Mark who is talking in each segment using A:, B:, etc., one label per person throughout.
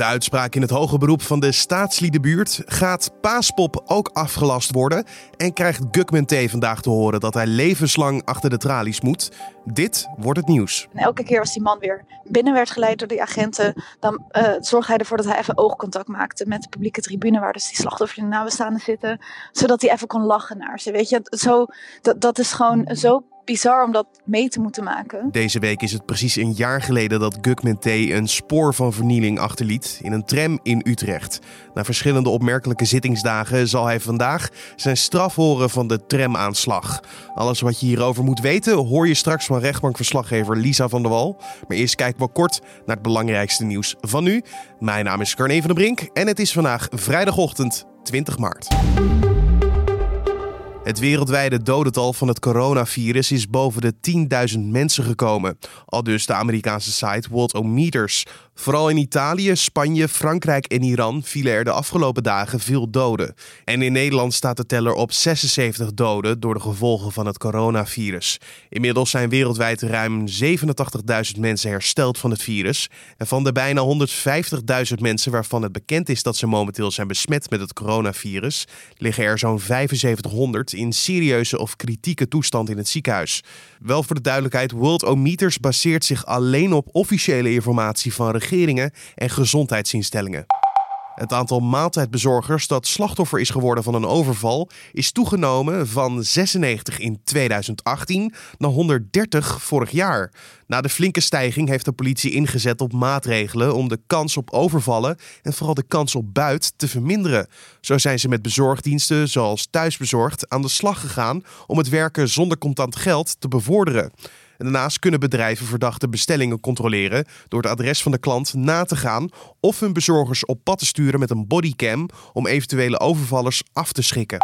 A: De uitspraak in het hoge beroep van de staatsliedenbuurt gaat Paaspop ook afgelast worden en krijgt Gugman vandaag te horen dat hij levenslang achter de tralies moet. Dit wordt het nieuws.
B: En elke keer als die man weer binnen werd geleid door die agenten, dan uh, zorgde hij ervoor dat hij even oogcontact maakte met de publieke tribune waar dus die slachtoffers en nabestaanden zitten, zodat hij even kon lachen naar ze. Weet je, zo, dat, dat is gewoon zo bizar om dat mee te moeten maken.
A: Deze week is het precies een jaar geleden dat Gugman T. een spoor van vernieling achterliet in een tram in Utrecht. Na verschillende opmerkelijke zittingsdagen zal hij vandaag zijn straf horen van de tramaanslag. Alles wat je hierover moet weten hoor je straks van rechtbankverslaggever Lisa van der Wal. Maar eerst kijken we kort naar het belangrijkste nieuws van nu. Mijn naam is Carne van der Brink en het is vandaag vrijdagochtend 20 maart. Het wereldwijde dodental van het coronavirus is boven de 10.000 mensen gekomen. Al dus de Amerikaanse site Worldometers. Vooral in Italië, Spanje, Frankrijk en Iran vielen er de afgelopen dagen veel doden. En in Nederland staat de teller op 76 doden door de gevolgen van het coronavirus. Inmiddels zijn wereldwijd ruim 87.000 mensen hersteld van het virus. En van de bijna 150.000 mensen waarvan het bekend is dat ze momenteel zijn besmet met het coronavirus, liggen er zo'n 7500 in serieuze of kritieke toestand in het ziekenhuis. Wel voor de duidelijkheid, Worldometers baseert zich alleen op officiële informatie van regeringen en gezondheidsinstellingen. Het aantal maaltijdbezorgers dat slachtoffer is geworden van een overval is toegenomen van 96 in 2018 naar 130 vorig jaar. Na de flinke stijging heeft de politie ingezet op maatregelen om de kans op overvallen en vooral de kans op buit te verminderen. Zo zijn ze met bezorgdiensten zoals Thuisbezorgd aan de slag gegaan om het werken zonder contant geld te bevorderen. En daarnaast kunnen bedrijven verdachte bestellingen controleren door het adres van de klant na te gaan of hun bezorgers op pad te sturen met een bodycam om eventuele overvallers af te schrikken.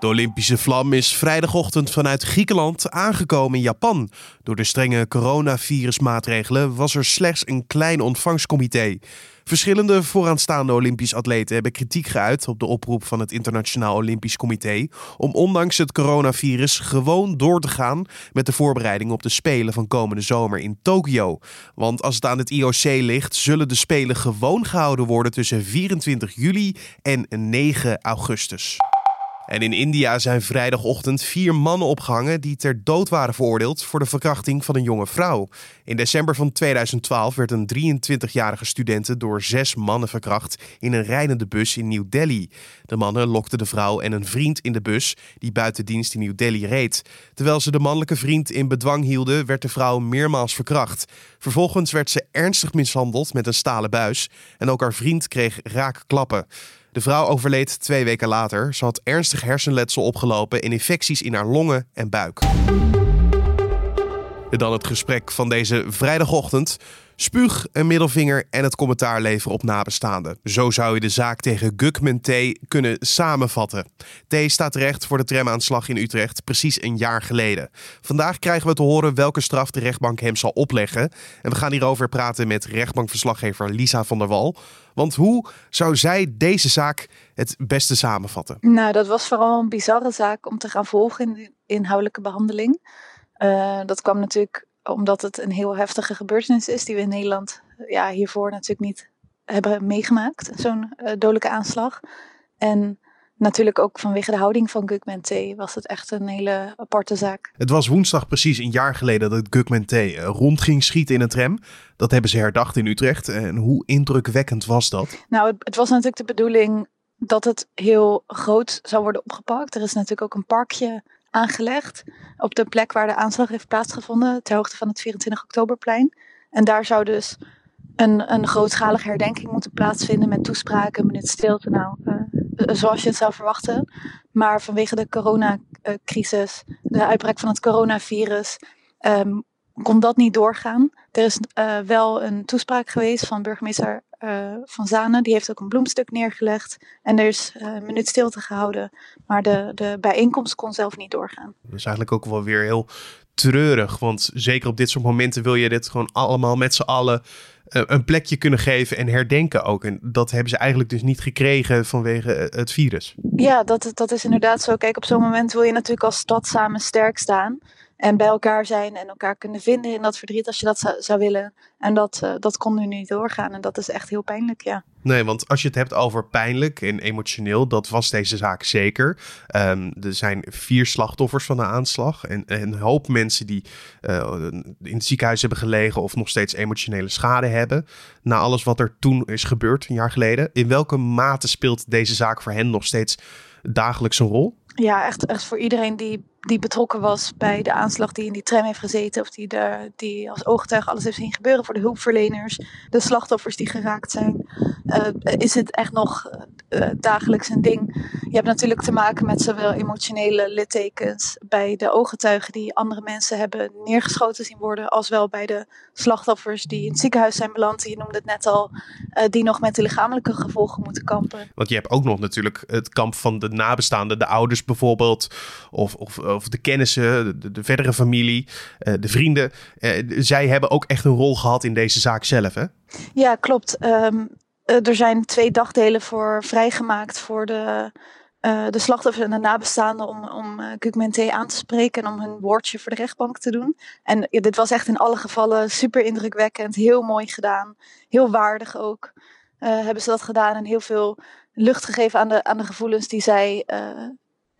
A: De Olympische vlam is vrijdagochtend vanuit Griekenland aangekomen in Japan. Door de strenge coronavirusmaatregelen was er slechts een klein ontvangstcomité. Verschillende vooraanstaande Olympisch atleten hebben kritiek geuit op de oproep van het Internationaal Olympisch Comité om ondanks het coronavirus gewoon door te gaan met de voorbereiding op de Spelen van komende zomer in Tokio. Want als het aan het IOC ligt, zullen de Spelen gewoon gehouden worden tussen 24 juli en 9 augustus. En in India zijn vrijdagochtend vier mannen opgehangen die ter dood waren veroordeeld voor de verkrachting van een jonge vrouw. In december van 2012 werd een 23-jarige studente door zes mannen verkracht in een rijdende bus in New Delhi. De mannen lokten de vrouw en een vriend in de bus die buiten dienst in New Delhi reed. Terwijl ze de mannelijke vriend in bedwang hielden, werd de vrouw meermaals verkracht. Vervolgens werd ze ernstig mishandeld met een stalen buis en ook haar vriend kreeg raak klappen. De vrouw overleed twee weken later. Ze had ernstig hersenletsel opgelopen en infecties in haar longen en buik. En dan het gesprek van deze vrijdagochtend. Spuug, een middelvinger en het commentaar leveren op nabestaanden. Zo zou je de zaak tegen Gukman T. kunnen samenvatten. T. staat terecht voor de tramaanslag in Utrecht precies een jaar geleden. Vandaag krijgen we te horen welke straf de rechtbank hem zal opleggen. En we gaan hierover praten met rechtbankverslaggever Lisa van der Wal. Want hoe zou zij deze zaak het beste samenvatten?
B: Nou, dat was vooral een bizarre zaak om te gaan volgen in de inhoudelijke behandeling. Uh, dat kwam natuurlijk omdat het een heel heftige gebeurtenis is die we in Nederland ja, hiervoor natuurlijk niet hebben meegemaakt. Zo'n uh, dodelijke aanslag. En natuurlijk ook vanwege de houding van Gugman T. was het echt een hele aparte zaak.
A: Het was woensdag precies een jaar geleden dat Gugman T. Eh, rond ging schieten in een tram. Dat hebben ze herdacht in Utrecht. En hoe indrukwekkend was dat?
B: Nou, het, het was natuurlijk de bedoeling dat het heel groot zou worden opgepakt. Er is natuurlijk ook een parkje aangelegd op de plek waar de aanslag heeft plaatsgevonden, ter hoogte van het 24 oktoberplein. En daar zou dus een, een grootschalige herdenking moeten plaatsvinden met toespraken, een minuut stilte, nou, uh, zoals je het zou verwachten. Maar vanwege de coronacrisis, de uitbraak van het coronavirus, um, kon dat niet doorgaan. Er is uh, wel een toespraak geweest van burgemeester uh, Van Zanen. Die heeft ook een bloemstuk neergelegd. En er is uh, een minuut stilte gehouden. Maar de, de bijeenkomst kon zelf niet doorgaan.
A: Dat is eigenlijk ook wel weer heel treurig. Want zeker op dit soort momenten wil je dit gewoon allemaal met z'n allen een plekje kunnen geven en herdenken ook. En dat hebben ze eigenlijk dus niet gekregen vanwege het virus.
B: Ja, dat, dat is inderdaad zo. Kijk, op zo'n moment wil je natuurlijk als stad samen sterk staan. En bij elkaar zijn en elkaar kunnen vinden in dat verdriet als je dat zou, willen. En dat, uh, dat kon nu niet doorgaan. En dat is echt heel pijnlijk, ja.
A: Nee, want als je het hebt over pijnlijk en emotioneel, dat was deze zaak zeker. Um, er zijn vier slachtoffers van de aanslag. En, en een hoop mensen die uh, in het ziekenhuis hebben gelegen of nog steeds emotionele schade hebben. Na alles wat er toen is gebeurd, een jaar geleden. In welke mate speelt deze zaak voor hen nog steeds dagelijks een rol?
B: Ja, echt, echt voor iedereen die die betrokken was bij de aanslag die in die tram heeft gezeten. Of die, de, die als ooggetuige alles heeft zien gebeuren voor de hulpverleners. De slachtoffers die geraakt zijn. Uh, is het echt nog uh, dagelijks een ding. Je hebt natuurlijk te maken met zowel emotionele littekens bij de ooggetuigen die andere mensen hebben neergeschoten zien worden. Als wel bij de slachtoffers die in het ziekenhuis zijn beland. Je noemde het net al. Uh, die nog met de lichamelijke gevolgen moeten kampen.
A: Want je hebt ook nog natuurlijk het kamp van de nabestaanden. De ouders bijvoorbeeld. Of, of of de kennissen, de, de verdere familie, uh, de vrienden. Zij hebben ook echt een rol gehad in deze zaak zelf, hè?
B: Ja, klopt. Um, er zijn twee dagdelen voor vrijgemaakt voor de, de slachtoffers en de nabestaanden om, om uh, aan te spreken en om hun woordje voor de rechtbank te doen. En dit was echt in alle gevallen super indrukwekkend, heel mooi gedaan, heel waardig ook. hebben ze dat gedaan en heel veel lucht gegeven aan de, aan de gevoelens die zij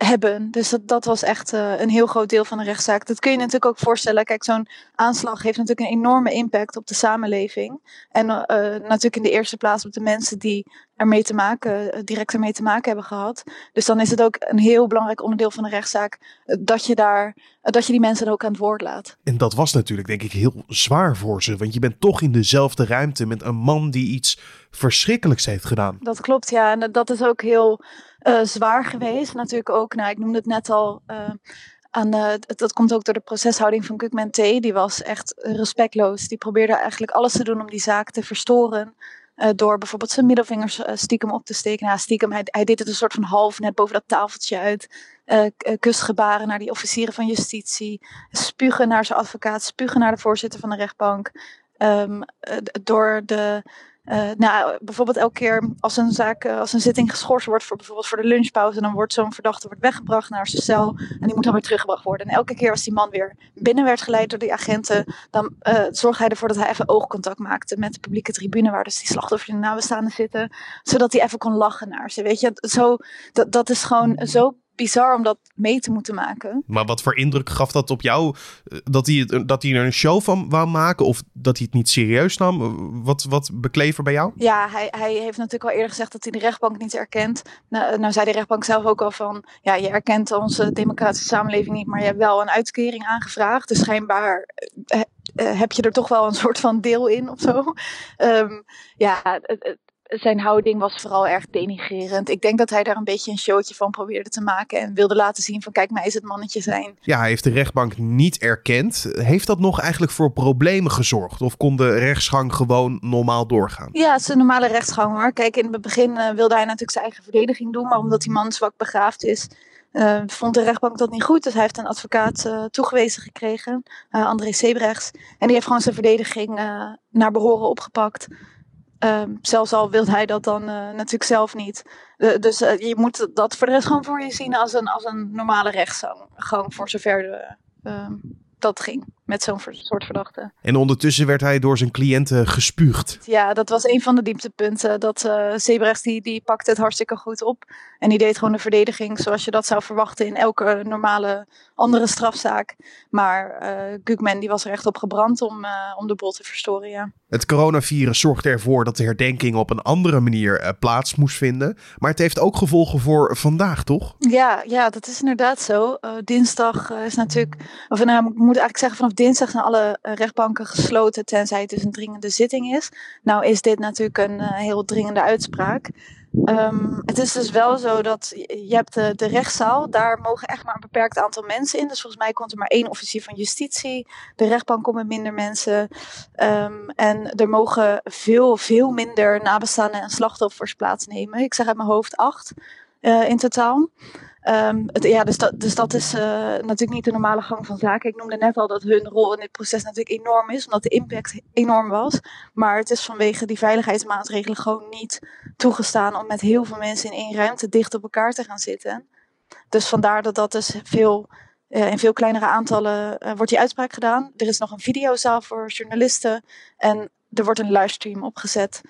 B: hebben. Dus dat, dat was echt uh, een heel groot deel van de rechtszaak. Dat kun je natuurlijk ook voorstellen. Kijk, zo'n aanslag heeft natuurlijk een enorme impact op de samenleving. En uh, natuurlijk in de eerste plaats op de mensen die ermee te maken, uh, direct ermee te maken hebben gehad. Dus dan is het ook een heel belangrijk onderdeel van de rechtszaak dat je daar, dat je die mensen ook aan het woord laat.
A: En dat was natuurlijk denk ik heel zwaar voor ze. Want je bent toch in dezelfde ruimte met een man die iets verschrikkelijks heeft gedaan.
B: Dat klopt, ja. En dat is ook heel uh, zwaar geweest. Natuurlijk ook, nou, ik noemde het net al. Uh, aan de, dat komt ook door de proceshouding van Kukman T. Die was echt respectloos. Die probeerde eigenlijk alles te doen om die zaak te verstoren. Door bijvoorbeeld zijn middelvingers stiekem op te steken. Nou, stiekem, hij, deed het een soort van half net boven dat tafeltje uit. kusgebaren naar die officieren van justitie. Spugen naar zijn advocaat. Spugen naar de voorzitter van de rechtbank. Um, door de uh, nou, bijvoorbeeld elke keer als een zaak, uh, als een zitting geschorst wordt voor bijvoorbeeld voor de lunchpauze, dan wordt zo'n verdachte wordt weggebracht naar zijn cel en die moet dan weer teruggebracht worden. En elke keer als die man weer binnen werd geleid door die agenten, dan uh, zorgde hij ervoor dat hij even oogcontact maakte met de publieke tribune waar dus die slachtoffers en nabestaanden zitten, zodat hij even kon lachen naar ze. Weet je, zo, dat, dat is gewoon zo bizar om dat mee te moeten maken.
A: Maar wat voor indruk gaf dat op jou? Eh, dat hij, dat hij er een show van wou maken of dat hij het niet serieus nam? Wat, wat beklever bij jou?
B: Ja, hij, hij heeft natuurlijk al eerder gezegd dat hij de rechtbank niet erkent. Nou, nou zei de rechtbank zelf ook al van, ja, je erkent onze democratische samenleving niet, maar je hebt wel een uitkering aangevraagd. Dus schijnbaar eh, eh, heb je er toch wel een soort van deel in of zo. Um, ja, zijn houding was vooral erg denigrerend. Ik denk dat hij daar een beetje een showtje van probeerde te maken en wilde laten zien van kijk, mij is het mannetje zijn.
A: Ja, hij heeft de rechtbank niet erkend. Heeft dat nog eigenlijk voor problemen gezorgd? Of kon de rechtsgang gewoon normaal doorgaan?
B: Ja, het is een normale rechtsgang hoor. Kijk, in het begin uh, wilde hij natuurlijk zijn eigen verdediging doen, maar omdat die man zwak begraafd is, uh, vond de rechtbank dat niet goed. Dus hij heeft een advocaat uh, toegewezen gekregen, André Sebrechts. En die heeft gewoon zijn verdediging naar behoren opgepakt. Um, zelfs al wil hij dat dan uh, natuurlijk zelf niet. Uh, dus uh, je moet dat voor de rest gewoon voor je zien als een, als een normale rechtsgang. Voor zover de, ehm, dat ging met zo'n soort verdachte.
A: En ondertussen werd hij door zijn cliënten gespuugd.
B: Ja, dat was een van de dieptepunten. Dat uh, Sebrechts die, die pakte het hartstikke goed op. En die deed gewoon de verdediging zoals je dat zou verwachten in elke normale andere strafzaak. Maar uh, Gugman die was er echt op gebrand om, uh, om de bol te verstoren, ja.
A: Het coronavirus zorgde ervoor dat de herdenking op een andere manier plaats moest vinden. Maar het heeft ook gevolgen voor vandaag, toch?
B: Ja, ja dat is inderdaad zo. dinsdag is natuurlijk, of nou, ik moet eigenlijk zeggen vanaf dinsdag zijn alle eh, rechtbanken gesloten, tenzij het dus een dringende zitting is. Nou is dit natuurlijk een uh, heel dringende uitspraak. Um, het is dus wel zo dat je hebt de, de rechtszaal, daar mogen echt maar een beperkt aantal mensen in. Dus volgens mij komt er maar één officier van justitie. De rechtbank komt met minder mensen. Um, en er mogen veel, veel minder nabestaanden en slachtoffers plaatsnemen. Ik zeg uit mijn hoofd acht uh, in totaal. Um, het, ja, dus dat, dus dat is uh, natuurlijk niet de normale gang van zaken. Ik noemde net al dat hun rol in dit proces natuurlijk enorm is, omdat de impact enorm was. Maar het is vanwege die veiligheidsmaatregelen gewoon niet toegestaan om met heel veel mensen in één ruimte dicht op elkaar te gaan zitten. Dus vandaar dat dat dus veel in veel kleinere aantallen wordt die uitspraak gedaan. Er is nog een videozaal voor journalisten en er wordt een livestream opgezet.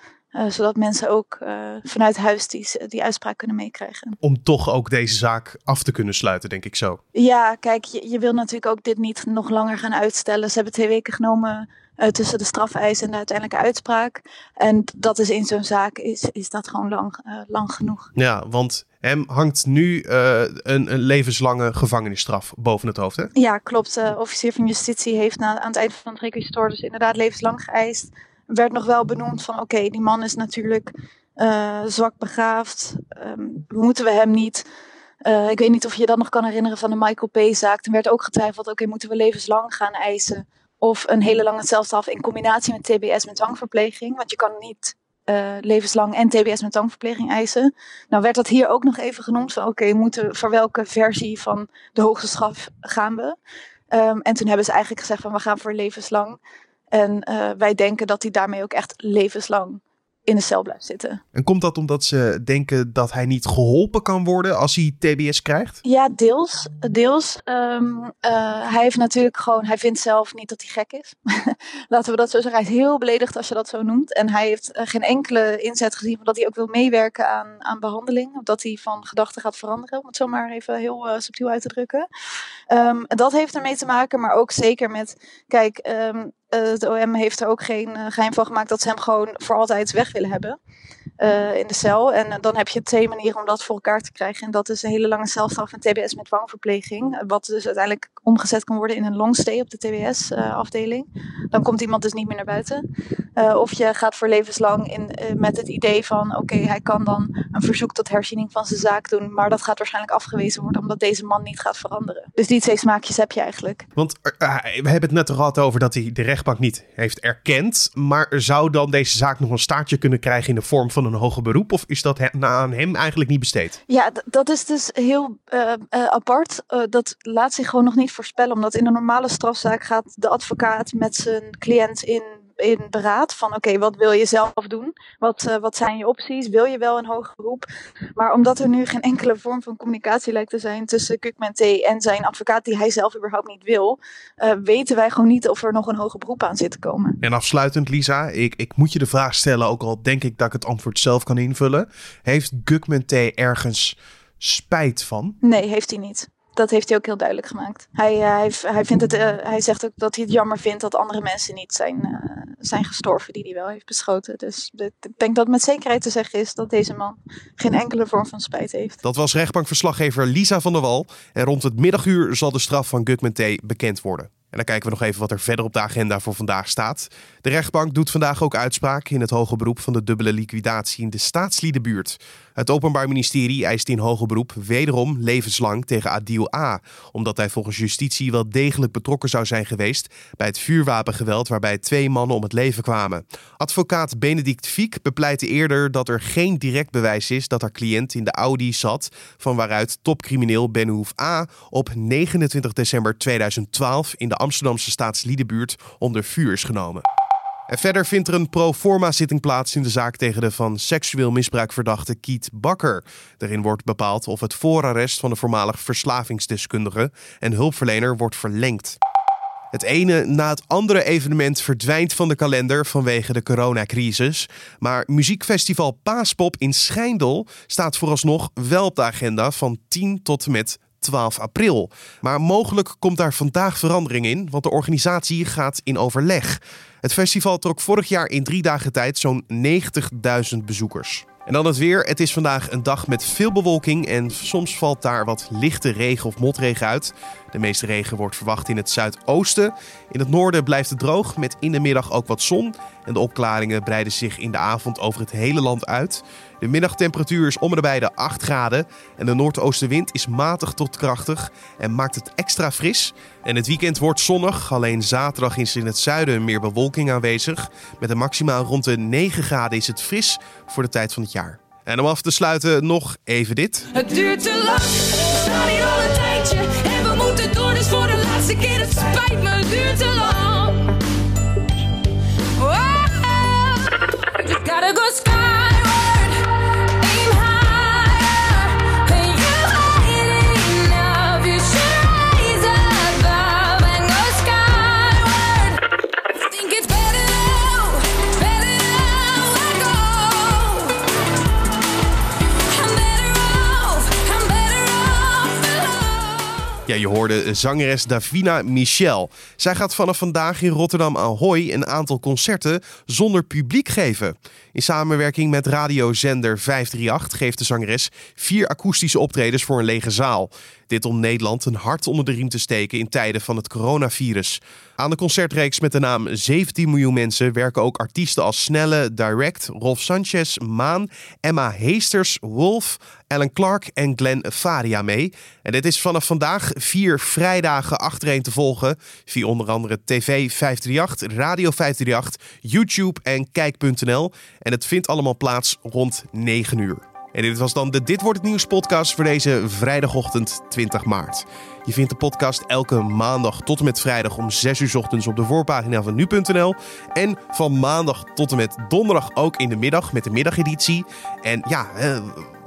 B: Zodat mensen ook vanuit huis die, die uitspraak kunnen meekrijgen.
A: Om toch ook deze zaak af te kunnen sluiten, denk ik zo.
B: Ja, kijk, je, je wil natuurlijk ook dit niet nog langer gaan uitstellen. Ze hebben twee weken genomen uh, tussen de strafeis en de uiteindelijke uitspraak. En dat is in zo'n zaak is, is dat gewoon lang, lang genoeg.
A: Ja, want hem hangt nu een, een, levenslange gevangenisstraf boven het hoofd. Hè?
B: Ja, klopt. De officier van justitie heeft na, aan het eind van het requisitor dus inderdaad levenslang geëist. Werd nog wel benoemd van oké, die man is natuurlijk zwak begaafd. Um, moeten we hem niet... ik weet niet of je dat nog kan herinneren van de Michael P-zaak. Toen werd ook getwijfeld, oké, moeten we levenslang gaan eisen? Of een hele lange celstraf in combinatie met TBS met dwangverpleging. Want je kan niet uh, levenslang en TBS met dwangverpleging eisen. Nou werd dat hier ook nog even genoemd. Van oké, moeten voor welke versie van de hoogste straf gaan we? Um, en toen hebben ze eigenlijk gezegd van we gaan voor levenslang. En uh, wij denken dat hij daarmee ook echt levenslang in de cel blijft zitten.
A: En komt dat omdat ze denken dat hij niet geholpen kan worden als hij TBS krijgt?
B: Ja, deels. deels. Um, uh, hij heeft natuurlijk gewoon, hij vindt zelf niet dat hij gek is. Laten we dat zo zeggen. Hij is heel beledigd als je dat zo noemt. En hij heeft uh, geen enkele inzet gezien van dat hij ook wil meewerken aan, aan behandeling. Of dat hij van gedachten gaat veranderen, om het zo maar even heel uh, subtiel uit te drukken. Um, dat heeft ermee te maken, maar ook zeker met, kijk, um, uh, de OM heeft er ook geen uh, geheim van gemaakt dat ze hem gewoon voor altijd weg willen hebben uh, in de cel. En dan heb je twee manieren om dat voor elkaar te krijgen. En dat is een hele lange celstraf en TBS met dwangverpleging. Wat dus uiteindelijk omgezet kan worden in een longstay op de TBS-afdeling. dan komt iemand dus niet meer naar buiten. of je gaat voor levenslang in, met het idee van: oké, hij kan dan een verzoek tot herziening van zijn zaak doen. Maar dat gaat waarschijnlijk afgewezen worden omdat deze man niet gaat veranderen. Dus die twee smaakjes heb je eigenlijk.
A: Want we hebben het net gehad over dat hij de recht rechtbank niet heeft erkend. Maar zou dan deze zaak nog een staartje kunnen krijgen in de vorm van een hoger beroep? Of is dat aan hem eigenlijk niet besteed?
B: Ja, dat is dus heel uh, uh, apart. Uh, dat laat zich gewoon nog niet voorspellen. Omdat in een normale strafzaak gaat de advocaat met zijn cliënt in in beraad van oké, wat wil je zelf doen? Wat, uh, wat zijn je opties? Wil je wel een hoger beroep? Maar omdat er nu geen enkele vorm van communicatie lijkt te zijn tussen Kukman T en zijn advocaat die hij zelf überhaupt niet wil, uh, weten wij gewoon niet of er nog een hoger beroep aan zit te komen.
A: En afsluitend Lisa, ik, ik moet je de vraag stellen, ook al denk ik dat ik het antwoord zelf kan invullen. Heeft Gukman T ergens spijt van?
B: Nee, heeft hij niet dat heeft hij ook heel duidelijk gemaakt. Hij, uh, hij, hij, vindt het, uh, hij zegt ook dat hij het jammer vindt dat andere mensen niet zijn, uh, zijn gestorven die hij wel heeft beschoten. Dus ik denk dat met zekerheid te zeggen is dat deze man geen enkele vorm van spijt heeft.
A: Dat was rechtbankverslaggever Lisa van der Wal. En rond het middaguur zal de straf van Gugman T. bekend worden. En dan kijken we nog even wat er verder op de agenda voor vandaag staat. De rechtbank doet vandaag ook uitspraak in het hoge beroep van de dubbele liquidatie in de staatsliedenbuurt. Het Openbaar Ministerie eist in hoger beroep wederom levenslang tegen Adil A. Omdat hij volgens justitie wel degelijk betrokken zou zijn geweest bij het vuurwapengeweld waarbij twee mannen om het leven kwamen. Advocaat Benedict Fiek bepleitte eerder dat er geen direct bewijs is dat haar cliënt in de Audi zat van waaruit topcrimineel Benhoef A. op 29 december 2012 in de Amsterdamse staatsliedenbuurt onder vuur is genomen. En verder vindt er een pro forma zitting plaats in de zaak tegen de van seksueel misbruik verdachte Kiet Bakker. Daarin wordt bepaald of het voorarrest van de voormalig verslavingsdeskundige en hulpverlener wordt verlengd. Het ene na het andere evenement verdwijnt van de kalender vanwege de coronacrisis. Maar muziekfestival Paaspop in Schijndel staat vooralsnog wel op de agenda van 10 tot en met 12 april. Maar mogelijk komt daar vandaag verandering in, want de organisatie gaat in overleg. Het festival trok vorig jaar in drie dagen tijd zo'n 90.000 bezoekers. En dan het weer. Het is vandaag een dag met veel bewolking en soms valt daar wat lichte regen of motregen uit. De meeste regen wordt verwacht in het zuidoosten. In het noorden blijft het droog met in de middag ook wat zon. En de opklaringen breiden zich in de avond over het hele land uit. De middagtemperatuur is om en bij de 8 graden. En de noordoostenwind is matig tot krachtig en maakt het extra fris. En het weekend wordt zonnig. Alleen zaterdag is in het zuiden meer bewolking aanwezig. Met een maximaal rond de 9 graden is het fris voor de tijd van het jaar. En om af te sluiten nog even dit. Het duurt te lang, we staan hier al een tijdje. En we moeten door, dus voor de laatste keer. Het spijt me, het duurt te lang. Oh, just gotta go skyward, Ja, je hoorde zangeres Davina Michel. Zij gaat vanaf vandaag in Rotterdam Ahoy een aantal concerten zonder publiek geven. In samenwerking met radiozender 538 geeft de zangeres vier akoestische optredens voor een lege zaal. Dit om Nederland een hart onder de riem te steken in tijden van het coronavirus. Aan de concertreeks met de naam 17 miljoen mensen werken ook artiesten als Snelle, Direct, Rolf Sanchez, Maan, Emma Heesters, Wolf, Alan Clark en Glenn Faria mee. En dit is vanaf vandaag vier vrijdagen achtereen te volgen via onder andere TV 538, Radio 538, YouTube en Kijk.nl. En het vindt allemaal plaats rond 9 uur. En dit was dan de Dit Wordt Het Nieuws podcast voor deze vrijdagochtend 20 maart. Je vindt de podcast elke maandag tot en met vrijdag om 6 uur ochtends op de voorpagina van nu.nl. En van maandag tot en met donderdag ook in de middag met de middageditie. En ja,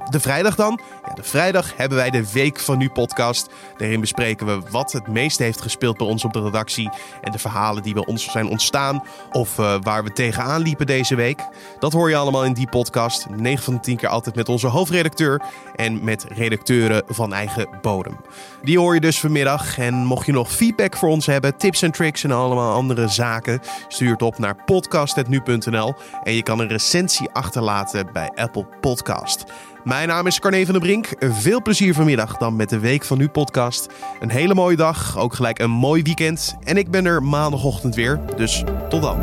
A: de vrijdag dan? Ja, de vrijdag hebben wij de Week van Nu podcast. Daarin bespreken we wat het meest heeft gespeeld bij ons op de redactie. En de verhalen die bij ons zijn ontstaan. Of uh, waar we tegenaan liepen deze week. Dat hoor je allemaal in die podcast. 9 van de 10 keer altijd met onze hoofdredacteur. En met redacteuren van eigen bodem. Die hoor je dus vanmiddag. En mocht je nog feedback voor ons hebben, tips en tricks en allemaal andere zaken. Stuur het op naar podcast.nu.nl. En je kan een recensie achterlaten bij Apple Podcast. Mijn naam is Carne van der Brink. Veel plezier vanmiddag dan met de Week van Nu podcast. Een hele mooie dag, ook gelijk een mooi weekend. En ik ben er maandagochtend weer, dus tot dan.